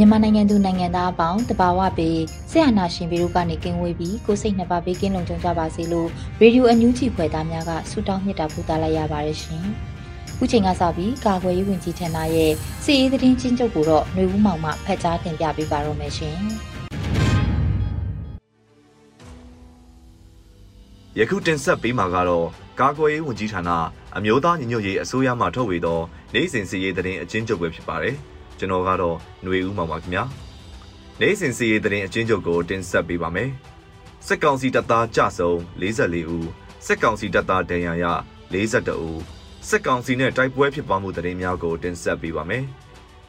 မြန်မာနိုင်ငံသူနိုင်ငံသားအပေါင်းတဘာဝပေးဆရာနာရှင်ပြီးတို့ကနေကင်းဝေးပြီးကိုစိတ်နှစ်ပါးပေးကင်းလုံခြုံကြပါစေလို့ရေဒီယိုအန်ယူဂျီဖွယ်သားများကဆုတောင်းမြတ်တာပို့သလိုက်ရပါတယ်ရှင်။ခုချိန်ကစပြီးကာကွယ်ရေးဝန်ကြီးဌာနရဲ့စီအေးသတင်းချင်းချုပ်ကိုတော့ຫນွေဦးမောင်မှဖတ်ကြားတင်ပြပေးပါရမရှင်။ယခုတင်ဆက်ပေးမှာကတော့ကာကွယ်ရေးဝန်ကြီးဌာနအမျိုးသားညီညွတ်ရေးအစိုးရမှထုတ်ဝေသောနိုင်စဉ်စီရေးသတင်းအချင်းချုပ်ပဲဖြစ်ပါတယ်။ ကျွန်တော်ကတော့ຫນွေဦးမောင်ပါခင်ဗျာနေ့စဉ်စီရေးသတင်းအချင်းချုပ်ကိုတင်ဆက်ပေးပါမယ်စစ်ကောင်စီတပ်သားကြဆုံ44ဦးစစ်ကောင်စီတပ်သားဒဏ်ရာရ42ဦးစစ်ကောင်စီနဲ့တိုက်ပွဲဖြစ်ပွားမှုသတင်းများကိုတင်ဆက်ပေးပါမယ်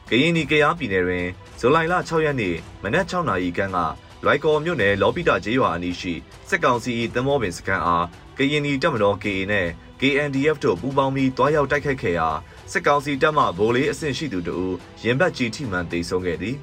ကရင်နီကရားပြည်နယ်တွင်ဇူလိုင်လ6ရက်နေ့မနက်6နာရီခန့်ကလွိုက်ကော်မြို့နယ်လောပိတကျေးရွာအနီးရှိစစ်ကောင်စီ၏တမောပင်စခန်းအားကရင်နီတပ်မတော် KA နဲ့ KNDF တို့ပူးပေါင်းပြီးတွားရောက်တိုက်ခိုက်ခဲ့ရာ စစ်ကောင်စီတပ်မှဗိုလ်လေးအဆင့်ရှိသူတို့ရင်ဘတ်ကြီးထိမှန်တေဆုံးခဲ့သည်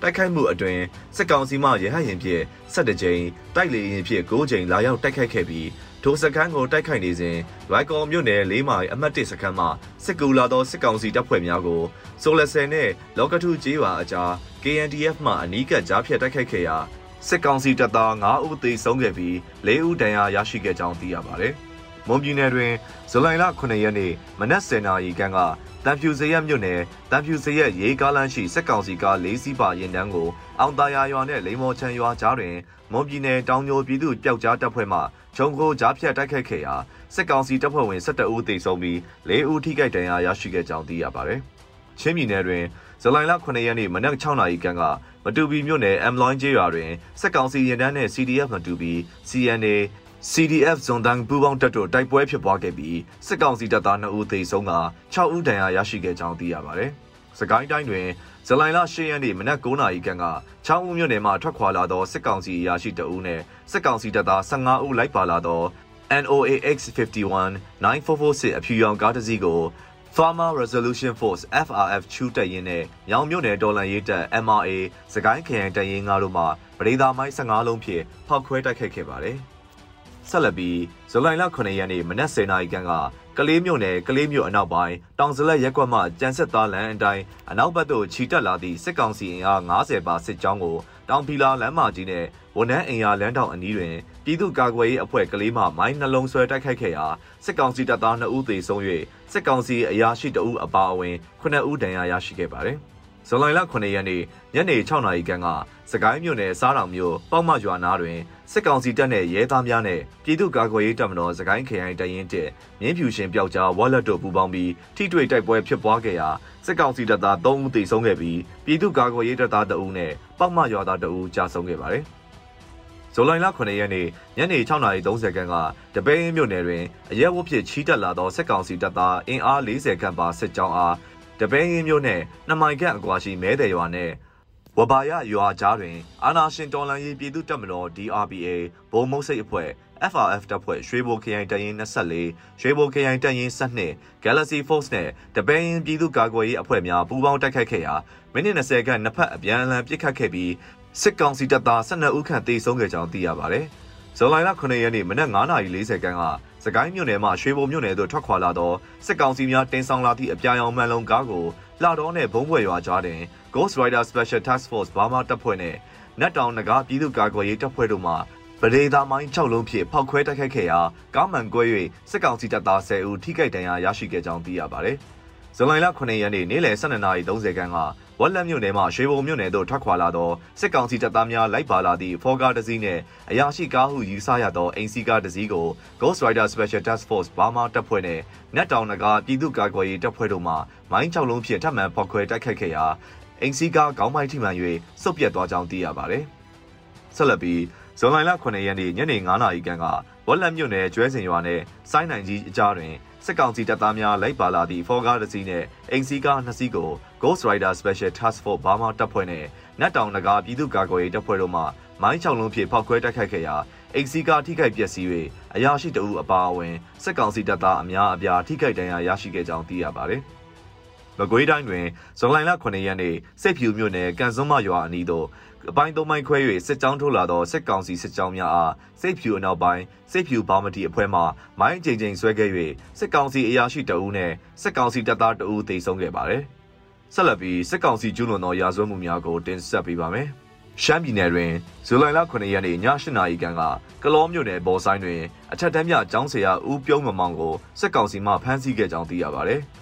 တိုက်ခိုက်မှုအတွင်စစ်ကောင်စီမှရဟတ်ရင်ဖြင့်12ကြိမ်တိုက်လေရင်ဖြင့်9ကြိမ်လာရောက်တိုက်ခိုက်ခဲ့ပြီးထိုစခန်းကိုတိုက်ခိုက်နေစဉ်ရိုက်ကော်မြို့နယ်၄မိုင်အမှတ်၁စခန်းမှစစ်ကူလာသောစစ်ကောင်စီတပ်ဖွဲ့များကိုဆိုလဆယ်နဲ့လောကထုကျေးရွာအကြား KNDF မှအနီးကပ်ကြားဖြတ်တိုက်ခိုက်ခဲ့ရာစစ်ကောင်စီတပ်သား9ဦးသေဆုံးခဲ့ပြီး4ဦးဒဏ်ရာရရှိခဲ့ကြောင်းသိရပါတယ်။ မွန်ပြည်နယ်တွင်ဇူလိုင်လ9ရက်နေ့မနက်10:00နာရီခန့်ကတန်ဖြူစရက်မြို့နယ်တန်ဖြူစရက်ရေးကားလမ်းရှိစက်ကောင်စီကား၄စီးပါရင်တန်းကိုအောင်တာယာရွာနဲ့လိမ္မော်ချံရွာကြားတွင်မွန်ပြည်နယ်တောင်ညိုပြည်သူပျောက်ကြားတပ်ဖွဲ့မှဂျုံကိုကြားဖြတ်တိုက်ခိုက်ခဲ့ရာစစ်ကောင်စီတပ်ဖွဲ့ဝင်12ဦးသေဆုံးပြီး4ဦးထိခိုက်ဒဏ်ရာရရှိခဲ့ကြောင်းသိရပါတယ်။ချင်းပြည်နယ်တွင်ဇူလိုင်လ9ရက်နေ့မနက်6နာရီခန့်ကမတူပီမြို့နယ်အမ်လိုင်းကျေးရွာတွင်စက်ကောင်စီရင်တန်းနှင့် CDF မတူပီ CNA CDF ဇွန်တန်းပူးပေါင်းတပ်တို့တိုက်ပွဲဖြစ်ပွားခဲ့ပြီးစစ်ကောင်စီတပ်သား2ဦးသေဆုံးက6ဦးဒဏ်ရာရရှိခဲ့ကြောင်းသိရပါတယ်။စကိုင်းတိုင်းတွင်ဇလိုင်လ10ရက်နေ့မနက်9:00နာရီခန့်ကချောင်းဦးမြို့နယ်မှထွက်ခွာလာသောစစ်ကောင်စီအရာရှိတအုပ်နှင့်စစ်ကောင်စီတပ်သား15ဦးလိုက်ပါလာသော NOAX 51 9446အဖြူရောင်ကားတစ်စီးကို Farmer Resolution Force FRF ချူတက်ရင်နဲ့မြောင်မြို့နယ်တော်လန်ရေးတပ် MRA စကိုင်းခရိုင်တပ်ရင်း9တို့မှပရိသာမိုင်း15လုံးဖြင့်ဖောက်ခွဲတိုက်ခိုက်ခဲ့ပါတယ်။ ဆက်လက်ပြီးဇူလိုင်လ9ရက်နေ့မနက်10:00နာရီခန့်ကကလေးမြို့နယ်ကလေးမြို့အနောက်ပိုင်းတောင်စလက်ရက်ကွက်မှကြံဆက်သားလမ်းအတိုင်းအနောက်ဘက်သို့ခြိတက်လာသည့်စစ်ကောင်စီအင်အား90ပါစစ်ကြောင်းကိုတောင်ဖီလာလမ်းမကြီးနဲ့ဝန်ထမ်းအင်အားလမ်းတောင်အနီးတွင်ပြည်သူ့ကာကွယ်ရေးအဖွဲ့ကလေးမှမိုင်းနှလုံးဆွဲတိုက်ခိုက်ခဲ့ရာစစ်ကောင်စီတပ်သား2ဦးသေဆုံး၍စစ်ကောင်စီအရာရှိ2ဦးအပါအဝင်9ဦးဒဏ်ရာရရှိခဲ့ပါသည်။ ဇူလိုင်လ9ရက်နေ့ညနေ6နာရီခန့်ကစကိုင်းမြို့နယ်စားတောင်မြို့ပေါ့မရွာနားတွင်စစ်ကောင်စီတပ်နဲ့ရဲသားများနဲ့ပြည်သူ့ကာကွယ်ရေးတပ်မတော်စကိုင်းခရိုင်တရင်တက်မြင်းဖြူရှင်ပျောက်ကြားဝက်လက်တို့ပူးပေါင်းပြီးထိတွေ့တိုက်ပွဲဖြစ်ပွားခဲ့ရာစစ်ကောင်စီတပ်သား3ဦးသေဆုံးခဲ့ပြီးပြည်သူ့ကာကွယ်ရေးတပ်သား2ဦးနဲ့ပေါ့မရွာသား2ဦးကြာဆုံးခဲ့ပါတယ်ဇူလိုင်လ9ရက်နေ့ညနေ6:30ခန်းကတပိန်းမြို့နယ်တွင်အရက်ဝတ်ဖြစ်ချီးတက်လာသောစစ်ကောင်စီတပ်သားအင်အား40ခန့်ပါစစ်ကြောင်းအား တပင်းရင်းမျိုးနဲ့နှမိုင်ခန့်အကွာရှိမဲတယ်ရွာနဲ့ဝဘာရရွာကြားတွင် အာနာရှင်တော်လန်ရေးပြည်သူ့တပ်မတော် DRPA ဘုံမုတ်စိတ်အဖွဲ့ FRF တပ်ဖွဲ့ရွှေဘိုခရိုင်တရင်24ရွှေဘိုခရိုင်တရင်12 Galaxy Force နဲ့တပင်းပြည်သူ့ကာကွယ်ရေးအဖွဲ့များပူးပေါင်းတိုက်ခိုက်ခဲ့ရာမိနစ်20ခန့်နှစ်ဖက်အပြန်အလှန်ပစ်ခတ်ခဲ့ပြီးစစ်ကောင်စီတပ်သား12ဦးခန့်သေဆုံးခဲ့ကြောင်းသိရပါတယ်။ဇွန်လ9ရက်နေ့မနက်9:40ခန်းက စကိုင်းမြို့နယ်မှရွှေဘုံမြို့နယ်သို့ထွက်ခွာလာသောစစ်ကောင်စီများတင်ဆောင်လာသည့်အပြာရောင်မှန်လုံကားကိုလှတော်နှင့်ဘုံဘွယ်ရွာကြားတွင် Ghost Rider Special Task Force ဘာမာတပ်ဖွဲ့နှင့်နတ်တောင်နဂါပြည်သူ့ကာကွယ်ရေးတပ်ဖွဲ့တို့မှပဒေသာမိုင်း6လုံးဖြင့်ဖောက်ခွဲတိုက်ခိုက်ခဲ့ရာကားမှန်ကွဲ၍စစ်ကောင်စီတပ်သား10ဦးထိခိုက်ဒဏ်ရာရရှိခဲ့ကြောင်းသိရပါတယ်။ဇွန်လ9ရက်နေ့နေ့လယ်12:30ခန်းက ဝက်လက်မြို့နယ်မှရွှေဘုံမြို့နယ်သို့ထွက်ခွာလာသောစစ်ကောင်စီတပ်သားများလိုက်ပါလာသည့်ဖော်ကားတစ်စီးနှင့်အရာရှိကားဟုယူဆရသောအင်စီကားတစ်စီးကို Ghost Rider Special Task Force ဘာမာတပ်ဖွဲ့နှင့်နက်တောင်နဂါပြည်သူ့ကာကွယ်ရေးတပ်ဖွဲ့တို့မှမိုင်း6လုံးဖြင့်ထပ်မံဖောက်ခွဲတိုက်ခိုက်ခဲ့ရာအင်စီကားခေါင်းမိုင်းထိမှန်၍စုပ်ပြတ်သွားကြောင်းသိရပါသည်။ဆက်လက်ပြီးဇွန်လ9ရက်နေ့ညနေ9:00နာရီခန့်ကဝက်လက်မြို့နယ်ကျွဲစင်ရွာနယ်စိုင်းနိုင်ကြီးအကြားတွင် စစ်ကောင်စီတပ်သားများလိုက်ပါလာသည့်ဖော်ကားတစ်စီးနှင့်အင်စီကားနှစ်စီးကို Ghost Rider Special Task Force ဘာမာတပ်ဖွဲ့နှင့်နတ်တောင်နဂါပြည်သူ့ကာကွယ်ရေးတပ်ဖွဲ့တို့မှမိုင်းချောင်လုံးဖြင့်ဖောက်ခွဲတိုက်ခိုက်ခဲ့ရာအင်စီကားထိခိုက်ပျက်စီး၍အရာရှိတအုပ်အပါအဝင်စစ်ကောင်စီတပ်သားအများအပြားထိခိုက်ဒဏ်ရာရရှိခဲ့ကြောင်းသိရပါသည်။မကွေးတိုင်းတွင်ဇွန်လ9ရက်နေ့စိတ်ဖြူမြို့နယ်ကန်စွန်းမရွာအနီးသို့ အပိုင်းသုံးပိုင်းခွဲ၍စစ်ကြောင်းထိုးလာသောစစ်ကောင်စီစစ်ကြောင်းများအားစိတ်ဖြူအနောက်ပိုင်းစိတ်ဖြူဘာမတီအဖွဲ့မှမိုင်းကြိမ်ကြိမ်ဆွဲခဲ့၍စစ်ကောင်စီအရာရှိတအူးနှင့်စစ်ကောင်စီတပ်သားတအူးသေဆုံးခဲ့ပါသည်။ဆက်လက်ပြီးစစ်ကောင်စီကျူးလွန်သောရာဇဝတ်မှုများကိုတင်ဆက်ပေးပါမယ်။ရှမ်းပြည်နယ်တွင်ဇူလိုင်လ9ရက်နေ့ည8နာရီခန့်ကကလောမြို့နယ်ဘော်ဆိုင်တွင်အထက်တန်းမြကျောင်းဆရာဦးပြုံးမမောင်ကိုစစ်ကောင်စီမှဖမ်းဆီးခဲ့ကြောင်းသိရပါဗျ။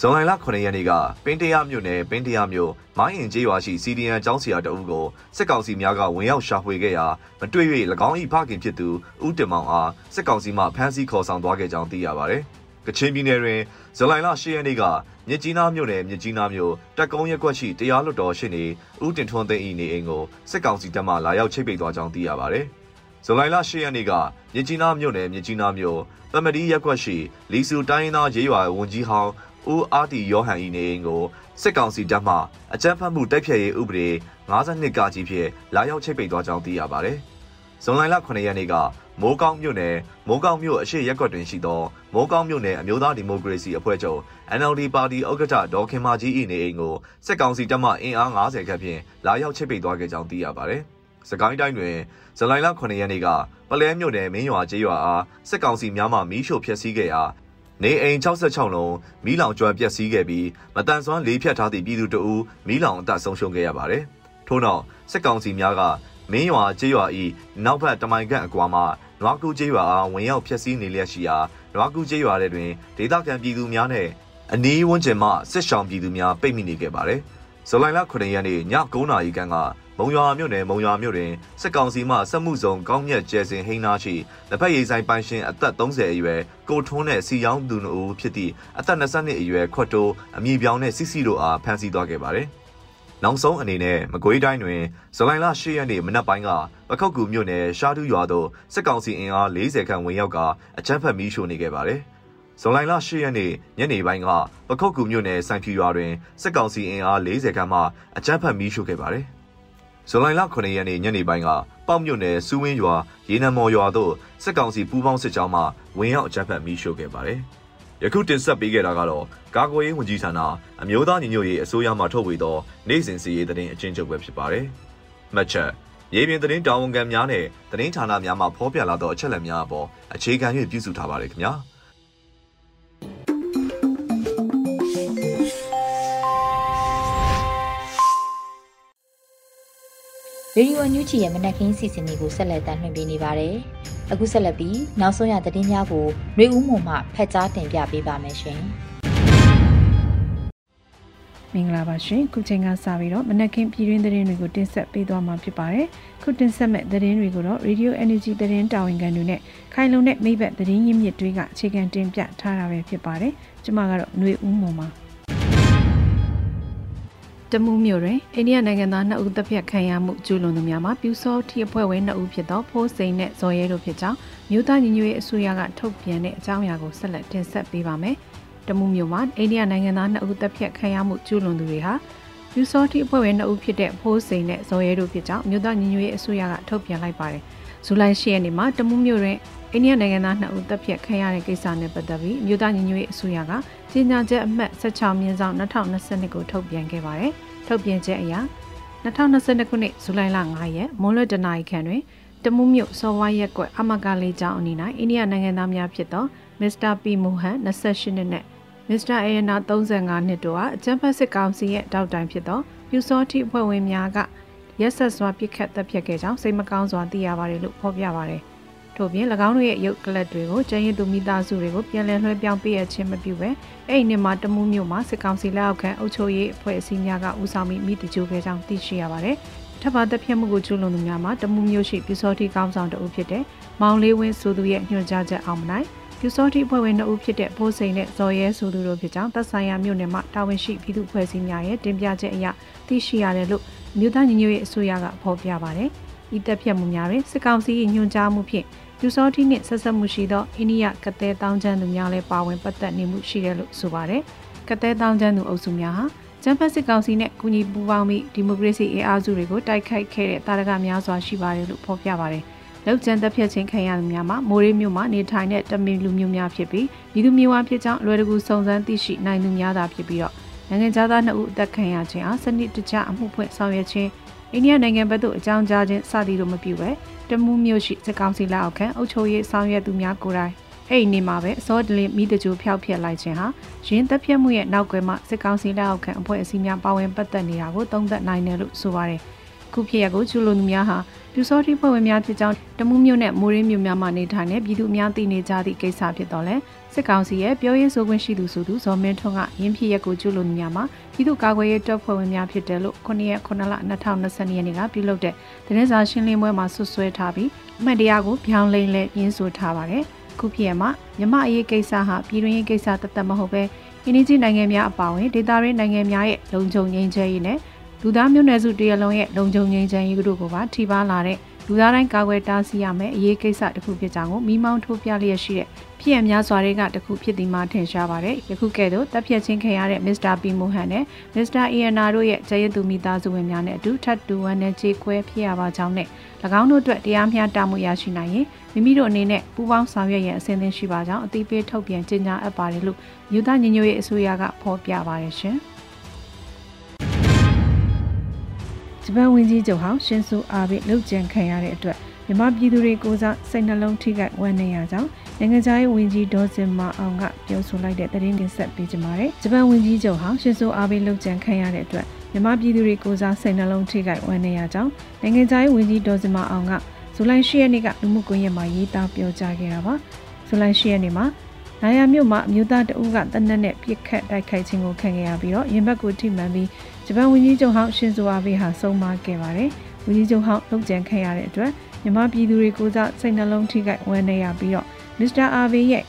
ဇွန်လ9ရက်နေ့ကပင်းတရမြို့နယ်ပင်းတရမြို့မိုင်းရင်ကျေးရွာရှိစီဒီအန်ကျောင်းဆရာတအုပ်ကိုစစ်ကောင်စီများကဝင်ရောက်ရှာဖွေခဲ့ရာမတွေ့၍၎င်း၏ဖခင်ဖြစ်သူဦးတင်မောင်အားစစ်ကောင်စီမှဖမ်းဆီးခေါ်ဆောင်သွားခဲ့ကြောင်းသိရပါဗျ။ကချင်ပြည်နယ်တွင်ဇူလိုင်လ10ရက်နေ့ကမြစ်ကြီးနားမြို့နယ်မြစ်ကြီးနားမြို့တက်ကုန်းရက်ကွက်ရှိတရားလွတ်တော်ရှိနေဦးတင်ထွန်းသိန်း၏နေအိမ်ကိုစစ်ကောင်စီတပ်မှလာရောက်ချိတ်ပိတ်သွားကြောင်းသိရပါဗျ။ဇူလိုင်လ10ရက်နေ့ကမြစ်ကြီးနားမြို့နယ်မြစ်ကြီးနားမြို့ပမဒီရက်ကွက်ရှိလီဆူတိုင်းသားရေးရွာဝန်ကြီးဟောင်း ဦးအားတီယောဟန်၏နေအိမ်ကိုစစ်ကောင်စီတပ်မှအကြမ်းဖက်မှုတိုက်ဖျက်ရေးဥပဒေ52ကကြီးဖြင့်လာရောက်ချိတ်ပိတ်သွားကြောင်းသိရပါတယ်။ဇွန်လ9ရက်နေ့ကမိုးကောင်းမြို့နယ်မိုးကောင်းမြို့အရှိရက်ကွက်တွင်ရှိသောမိုးကောင်းမြို့နယ်အမျိုးသားဒီမိုကရေစီအဖွဲ့ချုပ် NLD ပါတီဥက္ကဋ္ဌဒေါ်ခင်မာကြီး၏နေအိမ်ကိုစစ်ကောင်စီတပ်မှအင်အား90ခန့်ဖြင့်လာရောက်ချိတ်ပိတ်သွားခဲ့ကြောင်းသိရပါတယ်။စကိုင်းတိုင်းတွင်ဇူလိုင်လ9ရက်နေ့ကပလဲမြို့နယ်မင်းရွာကျေးရွာအားစစ်ကောင်စီများမှမီးရှို့ဖျက်ဆီးခဲ့ရာ နေအိမ်66လုံးမီးလောင်ကျွမ်းပျက်စီးခဲ့ပြီးမတန်ဆွမ်းလေးဖြတ်ထားသည့်ပြည်သူတအူးမီးလောင်အသက်ဆုံးရှုံးခဲ့ရပါတယ်။ထို့နောက်စစ်ကောင်စီများကမင်းရွာကျေးရွာ၏နောက်ဘက်တမိုင်ခန့်အကွာမှနွားကူကျေးရွာအားဝင်ရောက်ဖျက်ဆီးနေလျက်ရှိရာနွားကူကျေးရွာတွင်ဒေသခံပြည်သူများနဲ့အနီးဝန်းကျင်မှစစ်ဆောင်ပြည်သူများပိတ်မိနေခဲ့ပါတယ်။ ဇူလိုင်လ9ရက်နေ့ည9:00နာရီခန့်ကမုံရွာမြို့နယ်မုံရွာမြို့တွင်စစ်ကောင်စီမှစက်မှုဆောင်ကောင်းမြတ်ကျဲစင်ဟိန်းနာရှိလက်ဖက်ရည်ဆိုင်ပိုင်ရှင်အသက်30အရွယ်ကိုထွန်းနဲ့စီယောင်းသူတို့ဖြစ်သည့်အသက်20နှစ်အရွယ်ခွတ်တိုးအမည်ပြောင်းတဲ့စီစီတို့အားဖမ်းဆီးသွားခဲ့ပါတယ်။နောက်ဆုံးအနေနဲ့မကွေးတိုင်းတွင်ဇူလိုင်လ10ရက်နေ့မနက်ပိုင်းကပခောက်ကူမြို့နယ်ရှားတူးရွာသို့စစ်ကောင်စီအင်အား40ခန့်ဝင်ရောက်ကအကြမ်းဖက်မီးရှို့နေခဲ့ပါတယ်။ ဇွန်လ10ရက်နေ့ညနေပိုင်းကပခုတ်ကူမြို့နယ်စံဖြူရွာတွင်စစ်ကောင်စီအင်အား40ခန့်မှအကြမ်းဖက်မီးရှို့ခဲ့ပါတယ်ဇူလိုင်လ9ရက်နေ့ညနေပိုင်းကပေါ့မြို့နယ်စူးဝင်းရွာရေနံမော်ရွာသို့စစ်ကောင်စီပူးပေါင်းစစ်ကြောင်းမှဝင်ရောက်အကြမ်းဖက်မီးရှို့ခဲ့ပါတယ်။ယခုတင်ဆက်ပေးခဲ့တာကတော့ကာကွယ်ရေးဝန်ကြီးဌာနအမျိုးသားညီညွတ်ရေးအစိုးရမှထုတ်ဝေသောနိုင်စဉ်စီရေးသတင်းအကျဉ်းချုပ်ပဲဖြစ်ပါတယ်။မှတ်ချက်ရေပြင်သတင်းတာဝန်ခံများနဲ့သတင်းဌာနများမှဖော်ပြလာသောအချက်အလက်များအပေါ်အခြေခံ၍ပြုစုထားပါတယ်ခင်ဗျာ။ ရေဒီယိုအန်ယူဂျီရဲ့မနက်ခင်းစီစဉ်တွေကိုဆက်လက်တင်ပြနေပါတယ်။အခုဆက်လက်ပြီးနောက်ဆုံးရသတင်းများကိုနှွေဦးမှုမှဖတ်ကြားတင်ပြပေးပါမယ်ရှင်။မင်္ဂလာပါရှင်ခုချိန်ကစပြီးတော့မနက်ခင်းပြည်တွင်းသတင်းတွေကိုတင်ဆက်ပေးသွားမှာဖြစ်ပါတယ်ခုတင်ဆက်မဲ့သတင်းတွေကိုတော့ Radio Energy သတင်းတာဝန်ခံတွေနဲ့ခိုင်လုံတဲ့မိဘသတင်းရင်းမြစ်တွေကအခြေခံတင်ပြထားတာပဲဖြစ်ပါတယ်ကျွန်မကတော့ຫນွေဦးမှုမှာ တမူးမြို့တွင်အိန္ဒိယနိုင်ငံသား2ဦးတပ်ဖြတ်ခံရမှုကျူးလွန်သူများမှာပြူစောတိအဖွဲ့ဝင်2ဦးဖြစ်သောဖိုးစိန်နဲ့ဇော်ရဲတို့ဖြစ်ကြောင်းမြို့သားညီညွတ်ရေးအစိုးရကထုတ်ပြန်တဲ့အကြောင်းအရာကိုဆက်လက်တင်ဆက်ပေးပါမယ်။တမူးမြို့မှာအိန္ဒိယနိုင်ငံသား2ဦးတပ်ဖြတ်ခံရမှုကျူးလွန်သူတွေဟာပြူစောတိအဖွဲ့ဝင်2ဦးဖြစ်တဲ့ဖိုးစိန်နဲ့ဇော်ရဲတို့ဖြစ်ကြောင်းမြို့သားညီညွတ်ရေးအစိုးရကထုတ်ပြန်လိုက်ပါတယ်။ဇူလိုင်10ရက်နေ့မှာတမူးမြို့တွင် အိန္ဒိယနိုင်ငံသား2ဦးတပ်ဖြတ်ခံရတဲ့ကိစ္စနဲ့ပတ်သက်ပြီးမြို့သားညီညွတ်ရေးအစိုးရကကြေညာချက်အမှတ်16မြင်းဆောင်2022ကိုထုတ်ပြန်ခဲ့ပါတယ်။ထုတ်ပြန်ချက်အရ2022ခုနှစ်ဇူလိုင်လ9ရက်မွန်းလွဲတနာရီခန့်တွင်တမူးမြို့စော်ဝါရက်ကွက်အမကလေးကျောင်းအနီး၌အိန္ဒိယနိုင်ငံသားများဖြစ်သောမစ္စတာပီမူဟန်28နှစ်နဲ့မစ္စတာအေယနာ35နှစ်တို့ဟာအကြံဖက်စစ်ကောင်စီရဲ့တောက်တိုင်ဖြစ်သောပြူစောတိအဖွဲ့ဝင်များကရက်ဆက်စွာပြစ်ခတ်တပ်ဖြတ်ခဲ့ကြောင်းစိတ်မကောင်းစွာသိရပါတယ်လို့ဖော်ပြပါတယ်။ ထို့ပြင်၎င်းတို့ရဲ့ရုပ်ကလပ်တွေကိုကျန်းရည်သူမိသားစုတွေကိုပြန်လည်လွှဲပြောင်းပေးရခြင်းမပြုဘဲအဲ့ဒီနှစ်မှာတမှုမျိုးမှာစစ်ကောင်စီလက်အောက်ခံအုပ်ချုပ်ရေးအဖွဲ့အစည်းများကဦးဆောင်ပြီးမိတကြိုခဲ့ကြောင်းသိရှိရပါတယ်။ထပ်ပါတပ်ဖြတ်မှုကိုကျူးလွန်သူများမှာတမှုမျိုးရှိပြူစောတိကောင်းဆောင်တအုပ်ဖြစ်တဲ့မောင်လေးဝင်းဆိုသူရဲ့ညွှန်ကြားချက်အောင်မနိုင်ပြူစောတိအဖွဲ့ဝင်2ဦးဖြစ်တဲ့ဖိုးစိန်နဲ့ဇော်ရဲဆိုသူတို့ဖြစ်ကြောင်းသက်ဆိုင်ရာမြို့နယ်မှာတာဝန်ရှိပြည်သူ့ဖွဲ့စည်းများရဲ့တင်ပြချက်အရသိရှိရတယ်လို့မြို့သားညီညွတ်ရေးအစိုးရကဖော်ပြပါတယ်။ဤတပ်ဖြတ်မှုများတွင်စစ်ကောင်စီ၏ညွှန်ကြားမှုဖြင့် ပြူစောတိနှင့်ဆက်ဆက်မှုရှိသောအိန္ဒိယကတဲ့တောင်းချမ်းသူများလည်းပါဝင်ပတ်သက်နေမှုရှိတယ်လို့ဆိုပါတယ်။ကတဲ့တောင်းချမ်းသူအုပ်စုများဟာကျန်းဖက်စစ်ကောင်စီနဲ့ကူညီပူးပေါင်းပြီးဒီမိုကရေစီအင်အားစုတွေကိုတိုက်ခိုက်ခဲ့တဲ့တာရကများစွာရှိပါတယ်လို့ဖော်ပြပါတယ်။လောက်ကျန်သက်ဖြတ်ခြင်းခံရသူများမှာမိုးရေးမြို့မှာနေထိုင်တဲ့တမင်လူမျိုးများဖြစ်ပြီးဤသူမျိုးဝါဖြစ်ကြောင်းလွယ်တကူစုံစမ်းသိရှိနိုင်သူများသာဖြစ်ပြီးတော့နိုင်ငံသားနှစ်ဦးအသက်ခံရခြင်းအားစနစ်တကျအမှုဖွင့်ဆောင်ရွက်ခြင်း အိန္ဒိယနိုင်ငံဘက်သို့အကြောင်းကြားခြင်းစသည်တို့မပြုဘဲတမှုမျိုးရှိစကောင်စီလက်အောက်ခံအုပ်ချုပ်ရေးဆောင်ရွက်သူများကိုယ်တိုင်အဲ့ဒီနေ့မှာပဲအစောတလင်းမိတကြိုဖျောက်ဖျက်လိုက်ခြင်းဟာရင်းသက်ပြတ်မှုရဲ့နောက်ကွယ်မှာစစ်ကောင်စီလက်အောက်ခံအဖွဲ့အစည်းများပါဝင်ပတ်သက်နေတာကိုသုံးသပ်နိုင်တယ်လို့ဆိုပါတယ်။ခုဖြစ်ရကိုကျူလိုသူများဟာပြူစောတိဖွဲ့ဝင်များဖြစ်ကြောင်းတမှုမျိုးနဲ့မိုးရင်းမျိုးများမှနေထိုင်တဲ့ပြည်သူအများသိနေကြသည့်ကိစ္စဖြစ်တော့လဲ စစ်ကောင်စီရဲ့ပြောရေးဆိုခွင့်ရှိသူဆိုသူဇော်မင်းထွန်းကရင်းဖြစ်ရက်ကိုကျူးလွန်နေမှာပြည်သူ့ကာကွယ်ရေးတပ်ဖွဲ့ဝင်များဖြစ်တယ်လို့9ရက်9လ2020ရက်နေ့ကပြုလုပ်တဲ့သတင်းစာရှင်းလင်းပွဲမှာဆွဆွဲထားပြီးအမှတ်တရားကိုပြောင်းလဲလဲညှင်းဆိုထားပါတယ်ခုဖြစ်ရမှာမြမအရေးကိစ္စဟာပြည်တွင်းရေးကိစ္စတသက်မဟုတ်ပဲအင်းကြီးနိုင်ငံများအပါအဝင်ဒေသရင်းနိုင်ငံများရဲ့လုံခြုံငြိမ်းချမ်းရေးနဲ့လူသားမျိုးနွယ်စုတရလုံးရဲ့လုံခြုံငြိမ်းချမ်းရေးတို့ကိုပါထိပါလာတဲ့ လူသားတိုင်းကာကွယ်တားဆီးရမယ်အရေးကိစ္စတစ်ခုဖြစ်ကြောင်းကိုမိမောင်းထိုးပြလျက်ရှိတဲ့ဖြစ်ရများစွာတွေကတစ်ခုဖြစ်ဒီမှာထင်ရှားပါတယ်ယခုကဲ့သို့တပ်ဖြတ်ချင်းခံရတဲ့မစ္စတာပီမိုဟန်နဲ့မစ္စတာအီယနာတို့ရဲ့ကျရဲသူမိသားစုဝင်များနဲ့အတူထပ်တူဝမ်းနဲ့ခြေခွဲဖြစ်ရပါကြောင်းနဲ့၎င်းတို့အတွက်တရားမျှတမှုရရှိနိုင်ရင်မိမိတို့အနေနဲ့ပူးပေါင်းဆောင်ရွက်ရန်အဆင်သင့်ရှိပါကြောင်းအသိပေးထုတ်ပြန်ကြေညာအပ်ပါတယ်လို့မြို့သားညီညွတ်ရေးအစိုးရကဖော်ပြပါတယ်ရှင်။ ဂျပန်ဝန်ကြီးချုပ်ဟောင်းရှင်ဆူအာဘိလှုပ်ကြံခံရတဲ့အတွက်မြန်မာပြည်သူတွေကိုစားစိတ်နှလုံးထိခိုက်ဝမ်းနည်းရကြောင်းနိုင်ငံခြားရေးဝန်ကြီးဒေါ်စင်မာအောင်ကပြောဆိုလိုက်တဲ့သတင်းတင်ဆက်ပေးကြပါမယ်။ဂျပန်ဝန်ကြီးချုပ်ဟောင်းရှင်ဆူအာဘိလှုပ်ကြံခံရတဲ့အတွက်မြန်မာပြည်သူတွေကိုစားစိတ်နှလုံးထိခိုက်ဝမ်းနည်းရကြောင်းနိုင်ငံခြားရေးဝန်ကြီးဒေါ်စင်မာအောင်ကဇူလိုင်10ရက်နေ့ကလူမှုကွန်ရက်မှာရေးသားပြောကြားခဲ့တာပါ။ဇူလိုင်10ရက်နေ့မှာနိုင်ရမြို့မှာအမျိုးသားတအုပ်ကတနက်နဲ့ပြစ်ခတ်တိုက်ခိုက်ခြင်းကိုခံခဲ့ရပြီးတော့ရင်ဘတ်ကိုထိမှန်ပြီး ဂျပန်ဝန်ကြီးချုပ်ဟောင်းရှင်ဇိုအာဘေးဟာဆုံးမခဲ့ပါတယ်။ဝန်ကြီးချုပ်ဟောင်းလုံခြံခံရတဲ့အတွက်မြန်မာပြည်သူတွေကိုစားစိတ်နှလုံးထိခိုက်ဝမ်းနည်းရပြီးတော့မစ္စတာအာဘေးရဲ့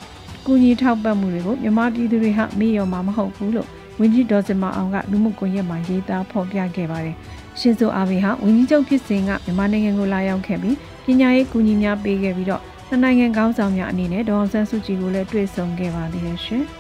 ကူညီထောက်ပံ့မှုတွေကိုမြန်မာပြည်သူတွေဟာမေ့လျော်မှာမဟုတ်ဘူးလို့ဝန်ကြီးဒေါ်စင်မအောင်ကလူမှုကွန်ရက်မှာရေးသားဖော်ပြခဲ့ပါတယ်။ရှင်ဇိုအာဘေးဟာဝန်ကြီးချုပ်ဖြစ်စဉ်ကမြန်မာနိုင်ငံကိုလာရောက်ခဲ့ပြီးပညာရေးကူညီများပေးခဲ့ပြီးတော့နှစ်နိုင်ငံခေါင်းဆောင်များအနေနဲ့ဒေါအောင်ဆန်းစုကြည်ကိုလည်းတွေ့ဆုံခဲ့ပါသေးတယ်ရှင်။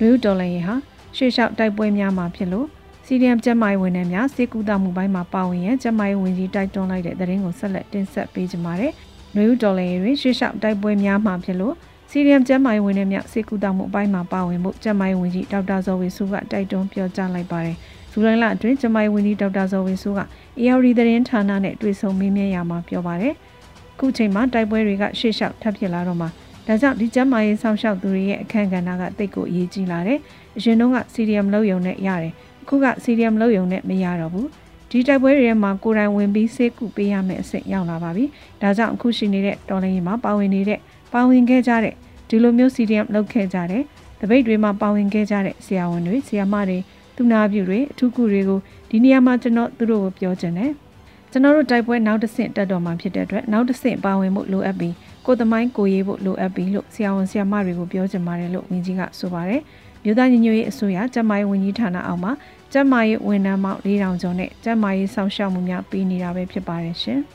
လူတော်လည်းဟာ ရှေ့လျှောက်တိုက်ပွဲများမှာဖြစ်လို့စီရီယမ်ကျက်မိုင်းဝန်ထမ်းများစေကူတာမှုပိုင်းမှာပါဝင်ရန်ကျက်မိုင်းဝန်ကြီးတိုက်တွန်းလိုက်တဲ့သတင်းကိုဆက်လက်တင်ဆက်ပေးကြပါမယ်။နွေဦးတော်လည်းတွင်ရှေ့လျှောက်တိုက်ပွဲများမှာဖြစ်လို့စီရီယမ်ကျက်မိုင်းဝန်ထမ်းများစေကူတာမှုအပိုင်းမှာပါဝင်မှုကျက်မိုင်းဝန်ကြီးဒေါက်တာဇော်ဝေစုကတိုက်တွန်းပြောကြားလိုက်ပါတယ်။ဇူလိုင်လအတွင်းကျက်မိုင်းဝန်ကြီးဒေါက်တာဇော်ဝေစုက ARD သတင်းဌာနနဲ့တွေ့ဆုံမေးမြန်းရာမှာပြောပါတယ်။ခုချိန်မှာတိုက်ပွဲတွေကရှေ့လျှောက်ထပ်ဖြစ်လာတော့မှာဒါကြောင့်ဒီကျမ်းမာရေးဆောင်ရှောက်သူတွေရဲ့အခမ်းကဏ္ဍကတိတ်ကိုအရေးကြီးလာတယ်။ အရင်တုန်းက CDM လောက်ယုံနဲ့ရတယ်။အခုက CDM လောက်ယုံနဲ့မရတော့ဘူး။ဒီတိုက်ပွဲတွေထဲမှာကိုယ်တိုင်ဝင်ပြီးစေကူပေးရမယ့်အဆင့်ရောက်လာပါပြီ။ဒါကြောင့်အခုရှိနေတဲ့တော်လိုင်းမှာပါဝင်နေတဲ့ပါဝင်ခဲ့ကြတဲ့ဒီလိုမျိုး CDM လောက်ခဲ့ကြတဲ့တပိတ်တွေမှာပါဝင်ခဲ့ကြတဲ့ဆရာဝန်တွေဆရာမတွေသူနာပြုတွေအထူးကုတွေကိုဒီနေရာမှာကျွန်တော်သူတို့ကိုပြောချင်တယ်။ကျွန်တော်တို့တိုက်ပွဲနောက်တစ်ဆင့်တက်တော်မှာဖြစ်တဲ့အတွက်နောက်တစ်ဆင့်ပါဝင်မှုလိုအပ်ပြီးကိုသမိုင်းကိုရေးဖို့လိုအပ်ပြီလို့ဆရာဝန်ဆရာမတွေကိုပြောချင်ပါတယ်လို့ဝန်ကြီးကဆိုပါတယ်။ မြို့သားညီညွတ်ရေးအစိုးရကျန်းမာရေးဝန်ကြီးဌာနအောက်မှာကျန်းမာရေးဝန်ထမ်းပေါင်း4000ကျော်နဲ့ကျန်းမာရေးဆောင်ရှောက်မှုများပေးနေတာပဲဖြစ်ပါတယ်ရှင်။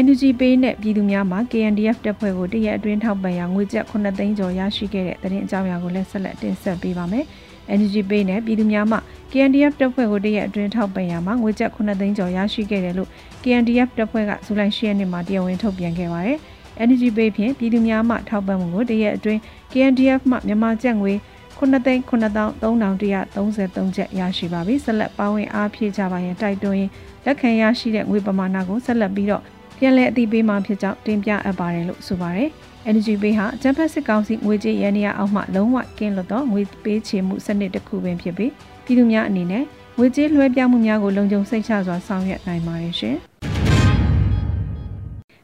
Energy Pay နဲ့ပြည်သူများမှာ KNDF တပ်ဖွဲ့ကိုတရက်အတွင်းထောက်ပံ့ရာငွေကျပ်9သိန်းကျော်ရရှိခဲ့တဲ့သတင်းအကြောင်းအရာကိုလည်းဆက်လက်တင်ဆက်ပေးပါမယ်။ Energy Pay နဲ့ပြည်သူများမှ KNDF တပ်ဖွဲ့ကိုတရက်အတွင်းထောက်ပံ့ရမှာငွေကျပ်9သိန်းကျော်ရရှိခဲ့တယ်လို့ KNDF တပ်ဖွဲ့ကဇူလိုင်10ရက်နေ့မှာတရားဝင်ထုတ်ပြန်ခဲ့ပါတယ်။ Energy Pay ဖြင့်ပြည်သူများမှထောက်ပံ့မှုကိုတရက်အတွင်း KNDF မှမြန်မာကျပ်ငွေ9သိန်း9333ကျပ်ရရှိပါပြီဆက်လက်ပါဝင်အားဖြည့်ကြပါရန်တိုက်တွန်းရင်းလက်ခံရရှိတဲ့ငွေပမာဏကိုဆက်လက်ပြီးတော့ပြန်လည်အသိပေးမှာဖြစ်ကြောင်းတင်ပြအပ်ပါတယ်လို့ဆိုပါတယ်။ Energy Pay ဟာဂျပန်စစ်ကောင်စီငွေကြေးရန်နေရအောက်မှလုံးဝကင်းလွတ်သောငွေပေးချေမှုစနစ်တစ်ခုပင်ဖြစ်ပြီးပြည်သူများအနေနဲ့ငွေကြေးလွှဲပြောင်းမှုများကိုလုံခြုံစိတ်ချစွာဆောင်ရွက်နိုင်ပါတယ်ရှင်။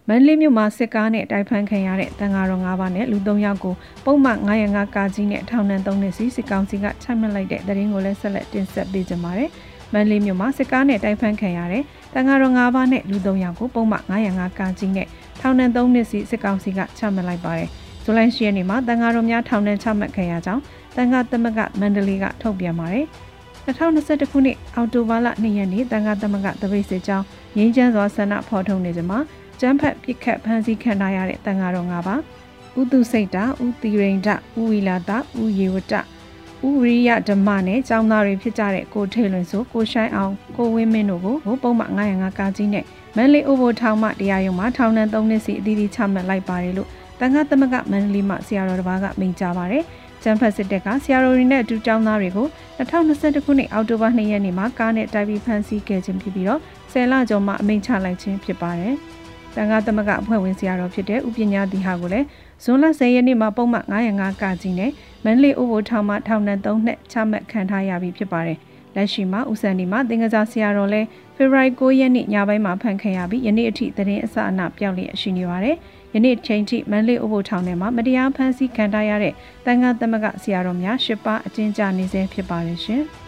မန္တလေးမြို့မှာစစ်ကားနဲ့တိုက်ဖမ်းခံရတဲ့တန်ဃာတော်၅ပါးနဲ့လူ၃ယောက်ကိုပုံမှန်905ကာကြီးနဲ့ထောင်ဒဏ်3နှစ်စီစစ်ကောင်စီကချမှတ်လိုက်တဲ့သတင်းကိုလည်းဆက်လက်တင်ဆက်ပေးကြပါမယ်။မန္တလေးမြို့မှာစစ်ကားနဲ့တိုက်ဖမ်းခံရတဲ့တန်ဃာတော်၅ပါးနဲ့လူ၃ယောက်ကိုပုံမှန်905ကာကြီးနဲ့ထောင်ဒဏ်3နှစ်စီစစ်ကောင်စီကချမှတ်လိုက်ပါတယ်။ဇူလိုင်10ရက်နေ့မှာတန်ဃာတော်များထောင်ဒဏ်ချမှတ်ခံရကြောင်းတန်ဃာသမဂမန္တလေးကထုတ်ပြန်ပါတယ်။2021ခုနှစ်အောက်တိုဘာလ2ရက်နေ့တန်ခါသမဂတပိတ်စစ်ကြောင်းငင်းချမ်းစွာဆန္ဒဖော်ထုတ်နေကြမှာ ကျန်းဖက်ပြစ်ခတ်ဖမ်းဆီးခံထားရတဲ့တန်ခါတော်၅ပါးဥတုစိတ်တာဥတီရိန်ဒဥဝီလာတာဥယေဝတဥရိယဓမ္မနဲ့ကျောင်းသားတွေဖြစ်ကြတဲ့ကိုထေလွင်ဆိုကိုရှိုင်းအောင်ကိုဝင်းမင်းတို့ကိုပုံမှန်905ကာကြီးနဲ့မန်လေးအိုဘိုထောင်မှတရားရုံးမှာထောင်ဒဏ်3နှစ်စီအသီးသီးချမှတ်လိုက်ပါတယ်လို့တန်ခါသမဂမန္တလေးမှဆရာတော်တစ်ပါးကမိန့်ကြားပါတယ်။ကျန်းဖတ်စစ်တပ်ကဆရာတော်တွေနဲ့အတူကျောင်းသားတွေကို2021ခုနှစ်အောက်တိုဘာ2ရက်နေ့မှာကားနဲ့တိုက်ပြီးဖမ်းဆီးခဲ့ခြင်းဖြစ်ပြီးတော့ဆယ်လကျော်မှအမိန့်ချလိုက်ခြင်းဖြစ်ပါတယ်။ တန်ခါသမဂအဖွဲ့ဝင်ဆရာတော်ဖြစ်တဲ့ဥပညာတိဟာကိုလည်းဇွန်လ10ရက်နေ့မှာပုံမှန်905ကကြီးနဲ့မန္တလေးအိုဘိုထောင်မှထောင်နဲ့3နှစ်ချမှတ်ခံထားရပြီဖြစ်ပါတယ်။လက်ရှိမှာဦးစံဒီမှာသင်္ကစားဆရာတော်လဲဖေဖော်ဝါရီ9ရက်နေ့ညပိုင်းမှာဖမ်းခံရပြီးယနေ့အထိသတင်းအစအနပြောက်လျက်ရှိနေပါတယ်။ယနေ့ချိန်ထိမန္တလေးဥပုထောင်ထဲမှာမတရားဖမ်းဆီးခံထားရတဲ့တန်ခါသမဂဆရာတော်များ၈ပါးအကျဉ်းချနေဆဲဖြစ်ပါတယ်ရှင်။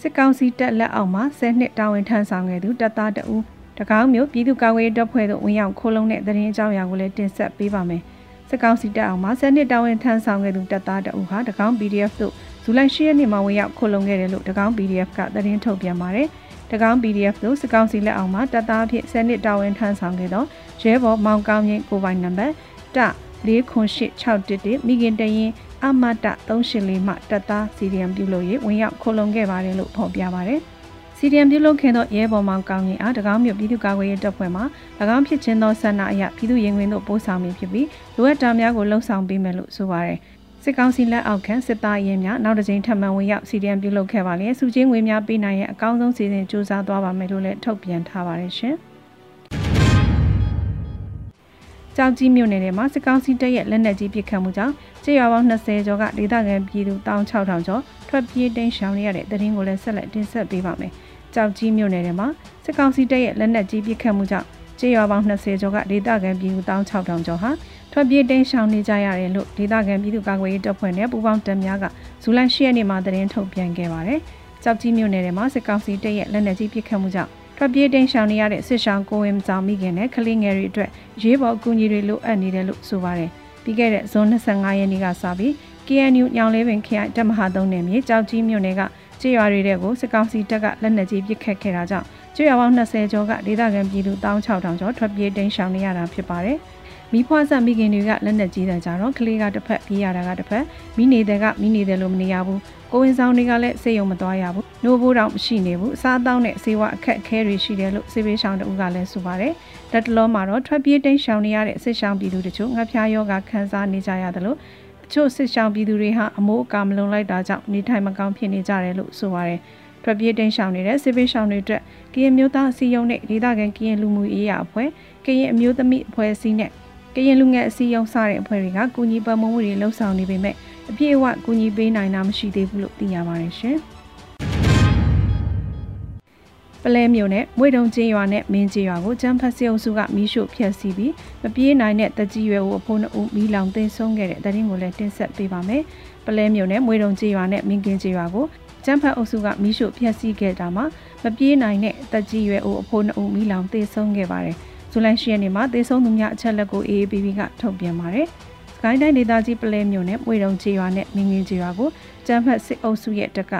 စစ်ကောင်စီတပ်လက်အောက်မှာ10နှစ်တာဝန်ထမ်းဆောင်ခဲ့သူတပ်သားတဦး တကောင်းမျိုးပြည်သူ့ကာကွယ်ရေးတပ်ဖွဲ့တို့ဝင်ရောက်ခိုးလုံတဲ့သတင်းအကြောင်းအရာကိုလည်းတင်ဆက်ပေးပါမယ်။စစ်ကောင်စီတပ်အောက်မှာ10နှစ်တာဝန်ထမ်းဆောင်ခဲ့သူတပ်သားတဦးဟာတကောင်း PDF တို့ဇူလိုင်10ရက်နေ့မှာဝင်ရောက်ခိုးလုံခဲ့တယ်လို့တကောင်း PDF ကသတင်းထုတ်ပြန်ပါတယ်။တကောင်း PDF တို့စကောင်းစီလက်အောက်မှာတပ်သားအဖြစ်10နှစ်တာဝန်ထမ်းဆောင်ခဲ့သောရဲဘော်မောင်ကောင်းရင်ကိုပိုင်နံပါတ်တ48611မိခင်တရင်အမတ384မှတပ်သားစီဒီယံပြုလို့ရေးဝင်ရောက်ခိုလုံခဲ့ပါတယ်လို့ဖော်ပြပါတယ်။ စီဒီယံပြုလုပ်ခဲ့သောရဲဘော်မောင်ကောင်းရင်အားတကောင်းမြို့ပြည်သူ့ကာကွယ်ရေးတပ်ဖွဲ့မှ၎င်းဖြစ်ခြင်းသောဆန္ဒအရပြည်သူ့ရင်ဝင်တို့ပို့ဆောင်မည်ဖြစ်ပြီးလိုအပ်တာများကိုလှုံ့ဆော်ပေးမယ်လို့ဆိုပါတယ်။စစ်ကောင်စီလက်အောက်ခံစစ်သားရင်များနောက်တစ်ကြိမ်ထပ်မံဝင်ရောက်စီဒီအမ်ပြုလုပ်ခဲ့ပါလေစုချင်းငွေများပေးနိုင်ရဲ့အကောင်းဆုံးစီစဉ်စူးစမ်းသွားပါမယ်လို့လည်းထုတ်ပြန်ထားပါတယ်ရှင်ကြောက်ကြီးမြို့နယ်ထဲမှာစစ်ကောင်စီတပ်ရဲ့လက်နက်ကြီးပစ်ခတ်မှုကြောင့်ကြေးရွာပေါင်း20ကျော်ကဒေသခံပြည်သူ16000ကျော်ထွက်ပြေးတိမ်းရှောင်နေရတဲ့တရင်ကိုလည်းဆက်လက်တင်ဆက်ပေးပါမယ်။ ကြောက်ကြီးမြို့နယ်ထဲမှာစစ်ကောင်စီတပ်ရဲ့လက်နက်ကြီးပစ်ခတ်မှုကြောင့်ကြေးရွာပေါင်း20ကျော်ကဒေသခံပြည်သူ16000ကျော်ဟာထွက်ပြေးတိမ်းရှောင်နေကြရတယ်လို့ဒေသခံပြည်သူ့ကာကွယ်ရေးတပ်ဖွဲ့နဲ့ပူးပေါင်းတပ်များကဇူလိုင်10ရက်နေ့မှာသတင်းထုတ်ပြန်ခဲ့ပါတယ်။ကြောက်ကြီးမြို့နယ်ထဲမှာစစ်ကောင်စီတပ်ရဲ့လက်နက်ကြီးပစ်ခတ်မှုကြောင့်ထွက်ပြေးတိမ်းရှောင်နေရတဲ့စစ်ဆောင်ကိုဝင်းဆောင်မိခင်နဲ့ကလေးငယ်တွေအတွက်ရေးပေါ်အကူအညီတွေလိုအပ်နေတယ်လို့ဆိုပါတယ်။ပြီးခဲ့တဲ့ဇွန်25ရက်နေ့ကစပြီး KNU ညောင်လေးပင်ခရိုင်တပ်မဟာ3နယ်မြေကြောက်ကြီးမြို့နယ်က ကြေးရွာတွေတဲ့ကိုစစ်ကောင်စီတပ်ကလက်နက်ကြီးပစ်ခတ်ခဲ့တာကြောင့်ကြေးရွာပေါင်း20ကျော်ကဒေသခံပြည်သူ16000ကျော်ထွက်ပြေးတိမ်းရှောင်နေရတာဖြစ်ပါတယ်။မိဖွားဆက်မိခင်တွေကလက်နဲ့ကြီးတယ်ကြတော့ကလေးကတစ်ဖက်ပြေးရတာကတစ်ဖက်မိနေတဲ့ကမိနေတယ်လို့မနေရဘူးကိုဝင်ဆောင်တွေကလည်းစိတ်ယုံမသွားရဘူးနှိုးဖို့တော့မရှိနေဘူးအစားအသောက်နဲ့ဆေးဝါးအခက်အခဲတွေရှိတယ်လို့စေဘေးရှောင်းတူကလည်းဆိုပါတယ်လက်တလုံးမှာတော့ထွက်ပြေးတိမ်းရှောင်နေရတဲ့စစ်ရှောင်းပြည်သူတချို့ငှက်ဖျားယောဂခံစားနေကြရတယ်လို့အ ချို့စစ်ရှောင်းပြည်သူတွေဟာအမိုးအကာမလုံလိုက်တာကြောင့်နေထိုင်မကောင်းဖြစ်နေကြတယ်လို့ဆိုပါတယ်ထွက်ပြေးတိမ်းရှောင်နေတဲ့စစ်ဘေးရှောင်တွေအတွက်ကရင်မျိုးသားအစည်းအရုံးနဲ့ဒေသခံကရင်လူမှုရေးရာအဖွဲ့ကရင်အမျိုးသမီးအဖွဲ့အစည်းနဲ့ကရင်လူငယ်အစည်းအရုံးစတဲ့အဖွဲ့တွေကကူညီပံ့ပိုးမှုတွေလှုပ်ဆောင်နေပေမဲ့အပြည့်အဝကူညီပေးနိုင်တာမရှိသေးဘူးလို့သိရပါတယ်ရှင်။ ပလဲမျိုးနဲ့မွေတုံချင်းရွာနဲ့မင်းချင်းရွာကိုကျန်းဖတ်စီအုပ်စုကမီးရှို့ဖျက်ဆီးပြီးမပြေးနိုင်တဲ့တကြီးရွယ်ကိုအဖိုးနှစ်ဦးမီးလောင်သိမ်းဆုံးခဲ့တဲ့တရင်ကိုလည်းတင်ဆက်ပေးပါမယ်။ပလဲမျိုးနဲ့မွေတုံချင်းရွာနဲ့မင်းကင်းချင်းရွာကိုကျန်းဖတ်အုပ်စုကမီးရှို့ဖျက်ဆီးခဲ့တာမှာမပြေးနိုင်တဲ့တကြီးရွယ်ကိုအဖိုးနှစ်ဦးမီးလောင်သိမ်းဆုံးခဲ့ပါတယ်။ဇူလိုင်10ရက်နေ့မှာသေဆုံးသူများအချက်လက်ကို AAPP ကထုတ်ပြန်ပါတယ်။စကိုင်းတိုင်းဒေသကြီးပလဲမြို့နယ်မွေတုံချေရွာနဲ့မင်းငင်းချေရွာကိုကျန်းဖတ်စစ်အုပ်စုရဲ့တက်က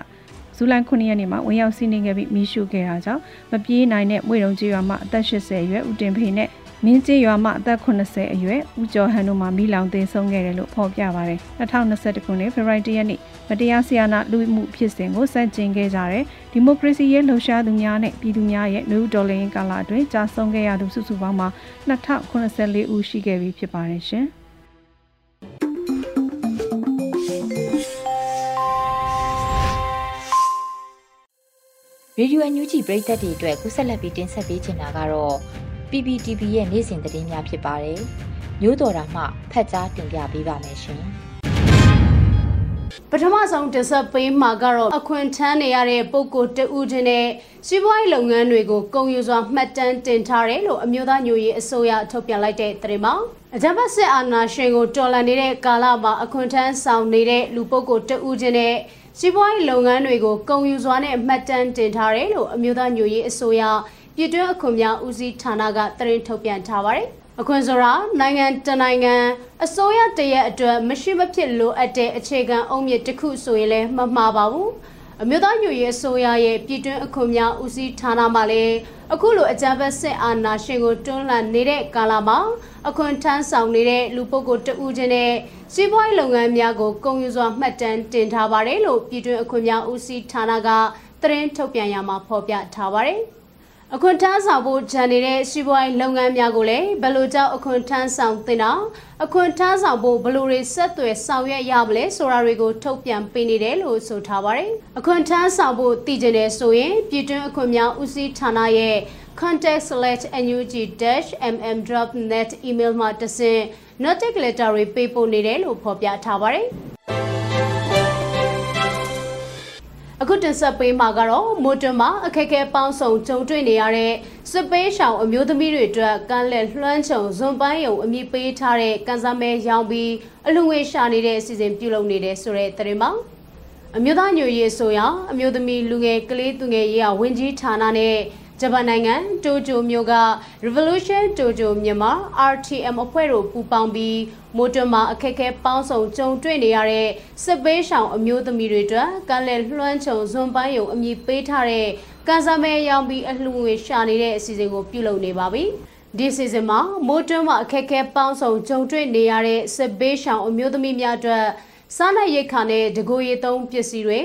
ဇူလိုင်9ရက်နေ့မှာဝင်ရောက်စီးနင်းခဲ့ပြီးမိရှုခဲ့တာကြောင့်မပြေးနိုင်တဲ့မွေတုံချေရွာမှာအသက်80အရွယ်ဦးတင်ဖေနဲ့မင်းကျေးရွာမှာအသက်80အရွယ်ဦးကျော်ဟန်တို့မှမိလောင်သိမ်းဆုံးခဲ့တယ်လို့ဖော်ပြပါတယ်2021ခုနှစ်ဖေဖော်ဝါရီလရက်နေ့မတရားဆီယာနာလူမှုဖြစ်စဉ်ကိုစတင်ကျင်းခဲ့ကြတဲ့ဒီမိုကရေစီရဲ့လှုပ်ရှားသူများနဲ့ပြည်သူများရဲ့လူဒေါ်လာရင်းကာလအတွင်းကြာဆုံးခဲ့ရသူစုစုပေါင်းမှာ2084ဦးရှိခဲ့ပြီဖြစ်ပါတယ်ရှင်။ ရေဒီယိုအန်ယူဂျီပရိသတ်တွေအတွက်ကူးဆက်လက်ပြီးတင်ဆက်ပေးချင်တာကတော့ PPTV ရဲ့နေ့စဉ်သတင်းများဖြစ်ပါတယ်။မျိုးတော်တာမှဖတ်ကြားတင်ပြပေးပါမယ်ရှင်။ပထမဆုံးတင်ဆက်ပေးမှာကတော့အခွင့်ထမ်းနေရတဲ့ပုဂ္ဂိုလ်တဦးချင်းနဲ့စီးပွားရေးလုပ်ငန်းတွေကိုကုန်ယူစွာမှတ်တမ်းတင်ထားတယ်လို့အမျိုးသားညွရေးအစိုးရထုတ်ပြန်လိုက်တဲ့သတင်းမှာအကြမ်းဖက်စစ်အာဏာရှင်ကိုတော်လှန်နေတဲ့ကာလမှာအခွင့်ထမ်းဆောင်နေတဲ့လူပုဂ္ဂိုလ်တဦးချင်းနဲ့ စီးပွားရေးလုပ်ငန်းတွေကိုကုန်ယူစွာနဲ့မှတ်တမ်းတင်ထားတယ်လို့အမျိုးသားညွရေးအစိုးရပြည်တွင်းအခွင့်များဦးစီးဌာနကသတင်းထုတ်ပြန်ထားပါတယ်အခွင့်ဆိုတာနိုင်ငံတနိုင်ငံအစိုးရတရက်အတွက်မရှိမဖြစ်လိုအပ်တဲ့အခြေခံအုံမြစ်တစ်ခုဆိုရင်လည်းမမှားပါဘူး အမျိုးသားညွရေးအစိုးရရဲ့ပြည်တွင်းအခွင့်များဦးစီးဌာနမှလည်းအခုလိုအကြမ်းဖက်စစ်အာဏာရှင်ကိုတွန်းလှန်နေတဲ့ကာလမှာအခွင့်ထမ်းဆောင်နေတဲ့လူပုဂ္ဂိုလ်တဦးချင်းနဲ့စီးပွားရေးလုပ်ငန်းများကိုကုန်ယူစွာမှတ်တမ်းတင်ထားပါတယ်လို့ပြည်တွင်းအခွင့်များဦးစီးဌာနကသတင်းထုတ်ပြန်ရမှာဖော်ပြထားပါတယ်။ အခွင့်ထမ်းဆောင်ဖို့ဂျန်နေတဲ့စီးပွားရေးလုပ်ငန်းများကိုလည်းဘယ်လိုကြောင့်အခွင့်ထမ်းဆောင်တင်တာအခွင့်ထမ်းဆောင်ဖို့ဘယ်လိုတွေဆက်သွယ်ဆောင်ရွက်ရမလဲဆိုတာတွေကိုထုတ်ပြန်ပေးနေတယ်လို့ဆိုထားပါတယ်အခွင့်ထမ်းဆောင်ဖို့တည်ကျင်တယ်ဆိုရင်ပြည်တွင်းအခွင့်များဦးစီးဌာနရဲ့ contact/nug-mm.net email မှာတဆင့် notice letter တွေပေးပို့နေတယ်လို့ဖော်ပြထားပါတယ် အခုတင်ဆက်ပေးမှာကတော့မိုတွမှာအခက်အခဲပေါင်းစုံကြုံတွေ့နေရတဲ့စစ်ပေးရှောင်အမျိုးသမီးတွေအတွက်ကမ်းလက်လွှမ်းခြုံဇွန်ပိုင်းယုံအမိပေးထားတဲ့ကန်စားမဲရောင်းပြီးအလူငွေရှာနေတဲ့အစီအစဉ်ပြုလုပ်နေတဲ့ဆိုတဲ့သတင်းမှာအမျိုးသားညွရေးဆိုရအမျိုးသမီးလူငယ်ကလေးသူငယ်ရေးဝန်ကြီးဌာနနဲ့ ဂျပန်နိုင်ငံတိုကျိုမြို့က Revolution Tojo မြန်မာ RTM အဖွဲ့တို့ပူးပေါင်းပြီးမိုးတွမှာအခက်အခဲပေါင်းစုံကြုံတွေ့နေရတဲ့စစ်ပေးရှောင်အမျိုးသမီးတွေအတွက်ကမ်းလက်လွှမ်းခြုံဇွန်ပိုင်းယုံအမည်ပေးထားတဲ့ကန်ဆာမဲရောင်းပြီးအလှငွေရှာနေတဲ့အစီအစဉ်ကိုပြုလုပ်နေပါပြီ။ဒီစီဇန်မှာမိုးတွမှာအခက်အခဲပေါင်းစုံကြုံတွေ့နေရတဲ့စစ်ပေးရှောင်အမျိုးသမီးများအတွက်စားနပ်ရိက္ခာနဲ့တကိုရီသုံးပစ္စည်းတွေ